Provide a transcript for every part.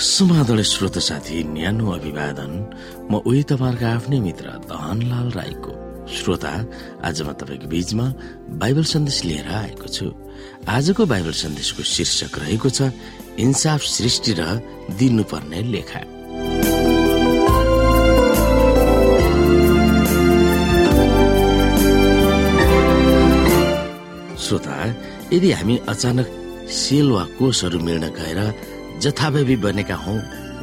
समादले श्रोत साथी न्यानो अभिवादन। म उही तपाईँहरूको आफ्नै मित्र धनलाल राईको श्रोता। आज म तपाईँको बीचमा बाइबल सन्देश लिएर आएको छु। आजको बाइबल सन्देशको शीर्षक रहेको छ इन्साफ सृष्टि र दिनुपर्ने लेखा। श्रोता यदि हामी अचानक सेल वा कोषहरू मिल्न गएर जथाभावी बनेका हौ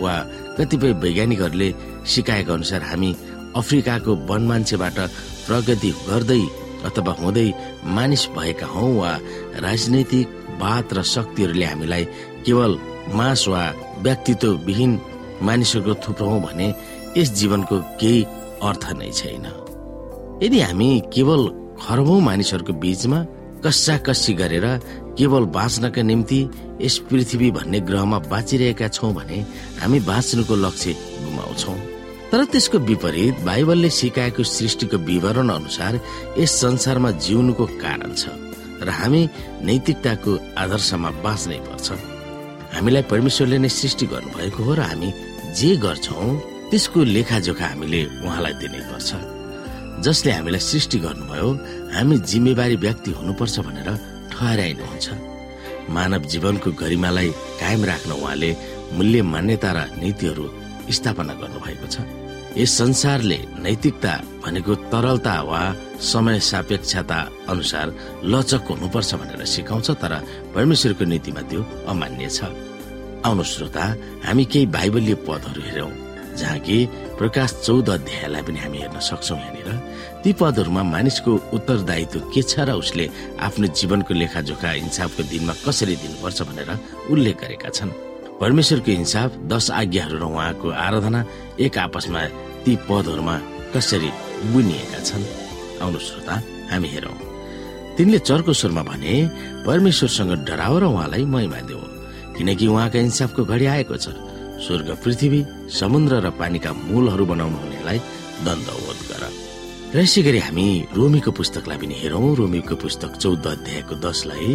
वा कतिपय वैज्ञानिकहरूले सिकाएको अनुसार हामी अफ्रिकाको वन मान्छेबाट प्रगति गर्दै अथवा हुँदै मानिस भएका हौ वा राजनैतिक बात र शक्तिहरूले हामीलाई केवल मास वा व्यक्तित्व विहीन मानिसहरूको थुप्रौँ भने यस जीवनको केही अर्थ नै छैन। यदि हामी केवल खरबौं मानिसहरूको बीचमा कस्सा कस्सी गरेर केवल बाँच्नका निम्ति यस पृथ्वी भन्ने ग्रहमा बाँचिरहेका छौँ भने हामी बाँच्नुको लक्ष्य गुमाउँछौ। तर त्यसको विपरीत बाइबलले सिकाएको सृष्टिको विवरण अनुसार यस संसारमा जिउनुको कारण छ र हामी नैतिकताको आदर्शमा बाँच्नै पर्छ। हामीलाई परमेश्वरले नै सृष्टि गर्नुभएको हो र हामी जे गर्छौँ त्यसको लेखाजोखा हामीले उहाँलाई दिनै पर्छ जसले हामीलाई सृष्टि गर्नुभयो हामी जिम्मेवारी व्यक्ति हुनुपर्छ भनेर ठहराइनुहुन्छ मानव जीवनको गरिमालाई कायम राख्न उहाँले मूल्य मान्यता र नीतिहरू स्थापना गर्नुभएको छ। यस संसारले नैतिकता भनेको तरलता वा समय सापेक्षता अनुसार लचक हुनुपर्छ भनेर सिकाउँछ तर परमेश्वरको नीतिमा त्यो अमान्य छ। आउनु श्रोता हामी केही बाइबलीय पदहरू हेरौं जहाँ कि प्रकाश चौध अध्यायलाई पनि हामी हेर्न सक्छौँ यहाँनिर। ती पदहरूमा मानिसको उत्तरदायित्व के छ र उसले आफ्नो जीवनको लेखाजोखा इन्साफको दिनमा कसरी दिनुपर्छ भनेर उल्लेख गरेका छन्। परमेश्वरको इन्साफ दश आज्ञाहरू र उहाँको आराधना एक आपसमा ती पदहरूमा कसरी बुनिएका छन्? आउनु श्रोता हामी हेरौँ। तिनले चर्को स्वरमा भने परमेश्वरसँग डराओ र उहाँलाई महिमा देऊ किनकि उहाँका इन्साफको घडी आएको छ। स्वर्ग पृथ्वी समुद्र र पानीका मूलहरू बनाउनु हुनेलाई दण्डवोध गर। र यसै गरी हामी रोमीको पुस्तकलाई पनि हेरौँ। रोमीको पुस्तक चौध अध्यायको दसलाई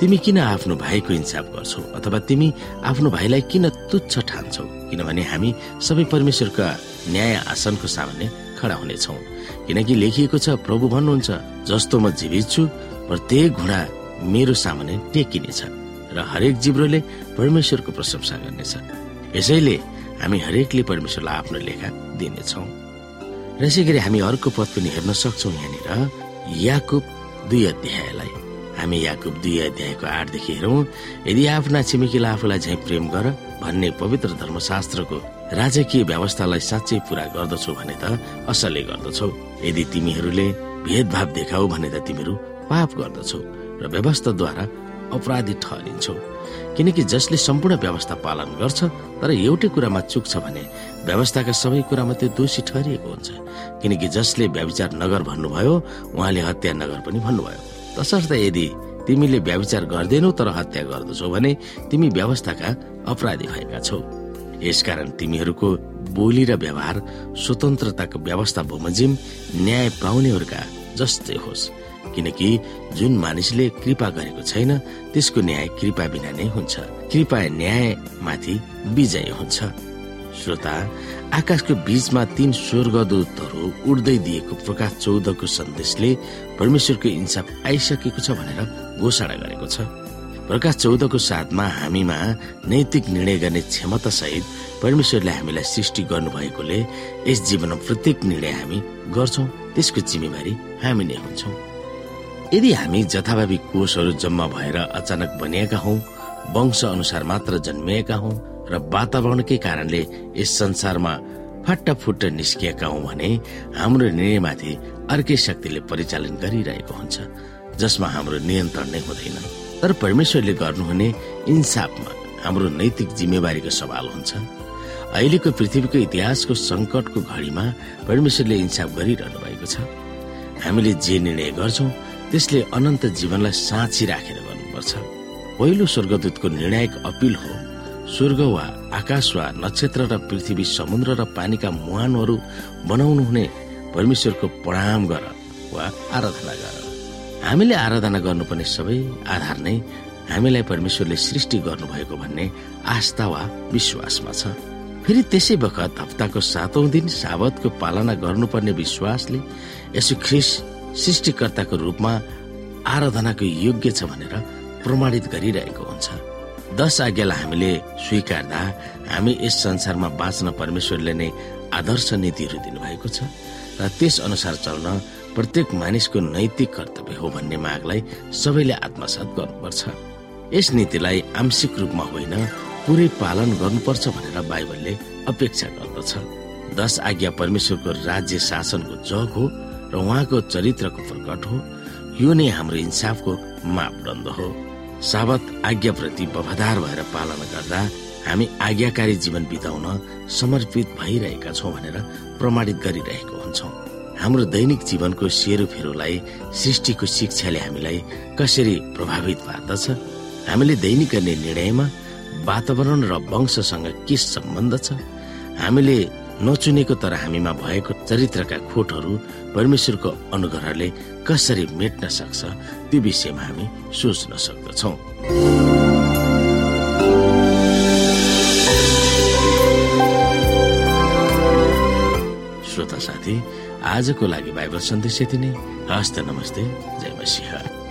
तिमी किन आफ्नो भाइको इन्साफ गर्छौ अथवा तिमी आफ्नो भाइलाई किन तुच्छ ठान्छौ? किनभने हामी सबै परमेश्वरका न्याय आसनको सामान्य खडा हुनेछौ। किनकि लेखिएको छ प्रभु भन्नुहुन्छ जस्तो म जीवित छु प्रत्येक घुँडा मेरो सामान्य टेकिनेछ र हरेक जिब्रोले परमेश्वरको प्रशंसा गर्नेछ। यसैले हामी हरेकले परमेश्वरलाई आफ्नो लेखा दिनेछौ। र यसै गरी हामी अर्को पद पनि हेर्न सक्छौ यहाँनिर याकुब दुई अध्यायलाई। हामी याकुब दुई अध्यायको आठदेखि हेरौँ यदि आफ्ना छिमेकीलाई आफूलाई झै प्रेम गर भन्ने पवित्र धर्मशास्त्रको राजकीय व्यवस्थालाई साँच्चै पूरा गर्दछौ भने त असलै गर्दछौ। यदि तिमीहरूले भेदभाव देखाऊ भने त तिमीहरू पाप गर्दछौ र व्यवस्थाद्वारा अपराधी ठहरिन्छौ। किनकि जसले सम्पूर्ण व्यवस्था पालन गर्छ तर एउटै कुरामा चुक्छ भने व्यवस्थाका सबै कुरामा त्यो दोषी ठहरिएको हुन्छ। किनकि जसले व्यविचार नगर भन्नुभयो उहाँले हत्या नगर पनि भन्नुभयो। तसर्थ यदि तिमीले व्यविचार गर्दैनौ तर हत्या गर्दछौ भने तिमी व्यवस्थाका अपराधी भएका छौ। यसकारण तिमीहरूको बोली र व्यवहार स्वतन्त्रताको व्यवस्था बमोजिम न्याय पाउनेहरूका जस्तै होस्। किनकि जुन मानिसले कृपा गरेको छैन त्यसको न्याय कृपा बिना नै हुन्छ। कृपा न्यायमाथि विजय हुन्छ। श्रोता आकाशको बीचमा तीन स्वर्गदूतहरू उड्दै दिएको प्रकाश चौधको सन्देशले परमेश्वरको इन्साफ आइसकेको छ भनेर घोषणा गरेको छ। प्रकाश चौधको साथमा हामीमा नैतिक निर्णय गर्ने क्षमता सहित परमेश्वरले हामीलाई सृष्टि गर्नुभएकोले यस जीवनमा प्रत्येक निर्णय हामी गर्छौँ त्यसको जिम्मेवारी हामी नै हुन्छौँ। यदि हामी जथाभावी कोषहरू जम्मा भएर अचानक बनिएका हौ वंश अनुसार मात्र जन्मिएका हौ र वातावरणकै कारणले यस संसारमा फट्टाफुट्ट निस्किएका हौ भने हाम्रो निर्णयमाथि अर्कै शक्तिले परिचालन गरिरहेको हुन्छ जसमा हाम्रो नियन्त्रण नै हुँदैन। तर परमेश्वरले गर्नुहुने इन्साफमा हाम्रो नैतिक जिम्मेवारीको सवाल हुन्छ। अहिलेको पृथ्वीको इतिहासको संकटको घडीमा परमेश्वरले इन्साफ गरिरहनु भएको छ। हामीले जे निर्णय गर्छौँ त्यसले अनन्त जीवनलाई साँची राखेर गर्नुपर्छ। पहिलो स्वर्गदूतको निर्णायक अपिल हो स्वर्ग वा आकाश वा नक्षत्र र पृथ्वी समुद्र र पानीका मुहानहरू बनाउनु हुने परमेश्वरको प्रणाम गर वा आराधना गर। हामीले आराधना गर्नुपर्ने सबै आधार नै हामीलाई परमेश्वरले सृष्टि गर्नुभएको भन्ने आस्था वा विश्वासमा छ। फेरि त्यसै बखत हप्ताको सातौं दिन साबतको पालना गर्नुपर्ने विश्वासले यसो ख्रिस सृष्टिकर्ताको रूपमा आराधनाको योग्य छ भनेर प्रमाणित गरिरहेको हुन्छ। दश आज्ञालाई हामीले स्वीकार्दा हामी यस संसारमा बाँच्न परमेश्वरले नै आदर्श नीतिहरू दिनुभएको छ र त्यस अनुसार चल्न प्रत्येक मानिसको नैतिक कर्तव्य हो भन्ने मागलाई सबैले आत्मसात गर्नुपर्छ। यस नीतिलाई आंशिक रूपमा होइन पुरै पालन गर्नुपर्छ भनेर बाइबलले अपेक्षा गर्दछ। दश आज्ञा परमेश्वरको राज्य शासनको जग हो र उहाँको चरित्रको प्रकट हो यो नै हाम्रो इन्साफको मापदण्ड हो। साबत आज्ञाप्रति वफादार भएर पालना गर्दा हामी आज्ञाकारी जीवन बिताउन समर्पित भइरहेका छौँ भनेर प्रमाणित गरिरहेको हुन्छौँ। हाम्रो दैनिक जीवनको सेरोफेरोलाई सृष्टिको शिक्षाले हामीलाई कसरी प्रभावित पार्दछ? हामीले दैनिक गर्ने निर्णयमा वातावरण र वंशसँग के सम्बन्ध छ? हामीले नचुनेको तर हामीमा भएको चरित्रका खोटहरू परमेश्वरको अनुग्रहले कसरी मेट्न सक्छ त्यो विषयमा हामी सोच्न सक्दछौँ। श्रोता साथी आजको लागि बाइबल सन्देश यति नै। हस्त नमस्ते जय मसिंह।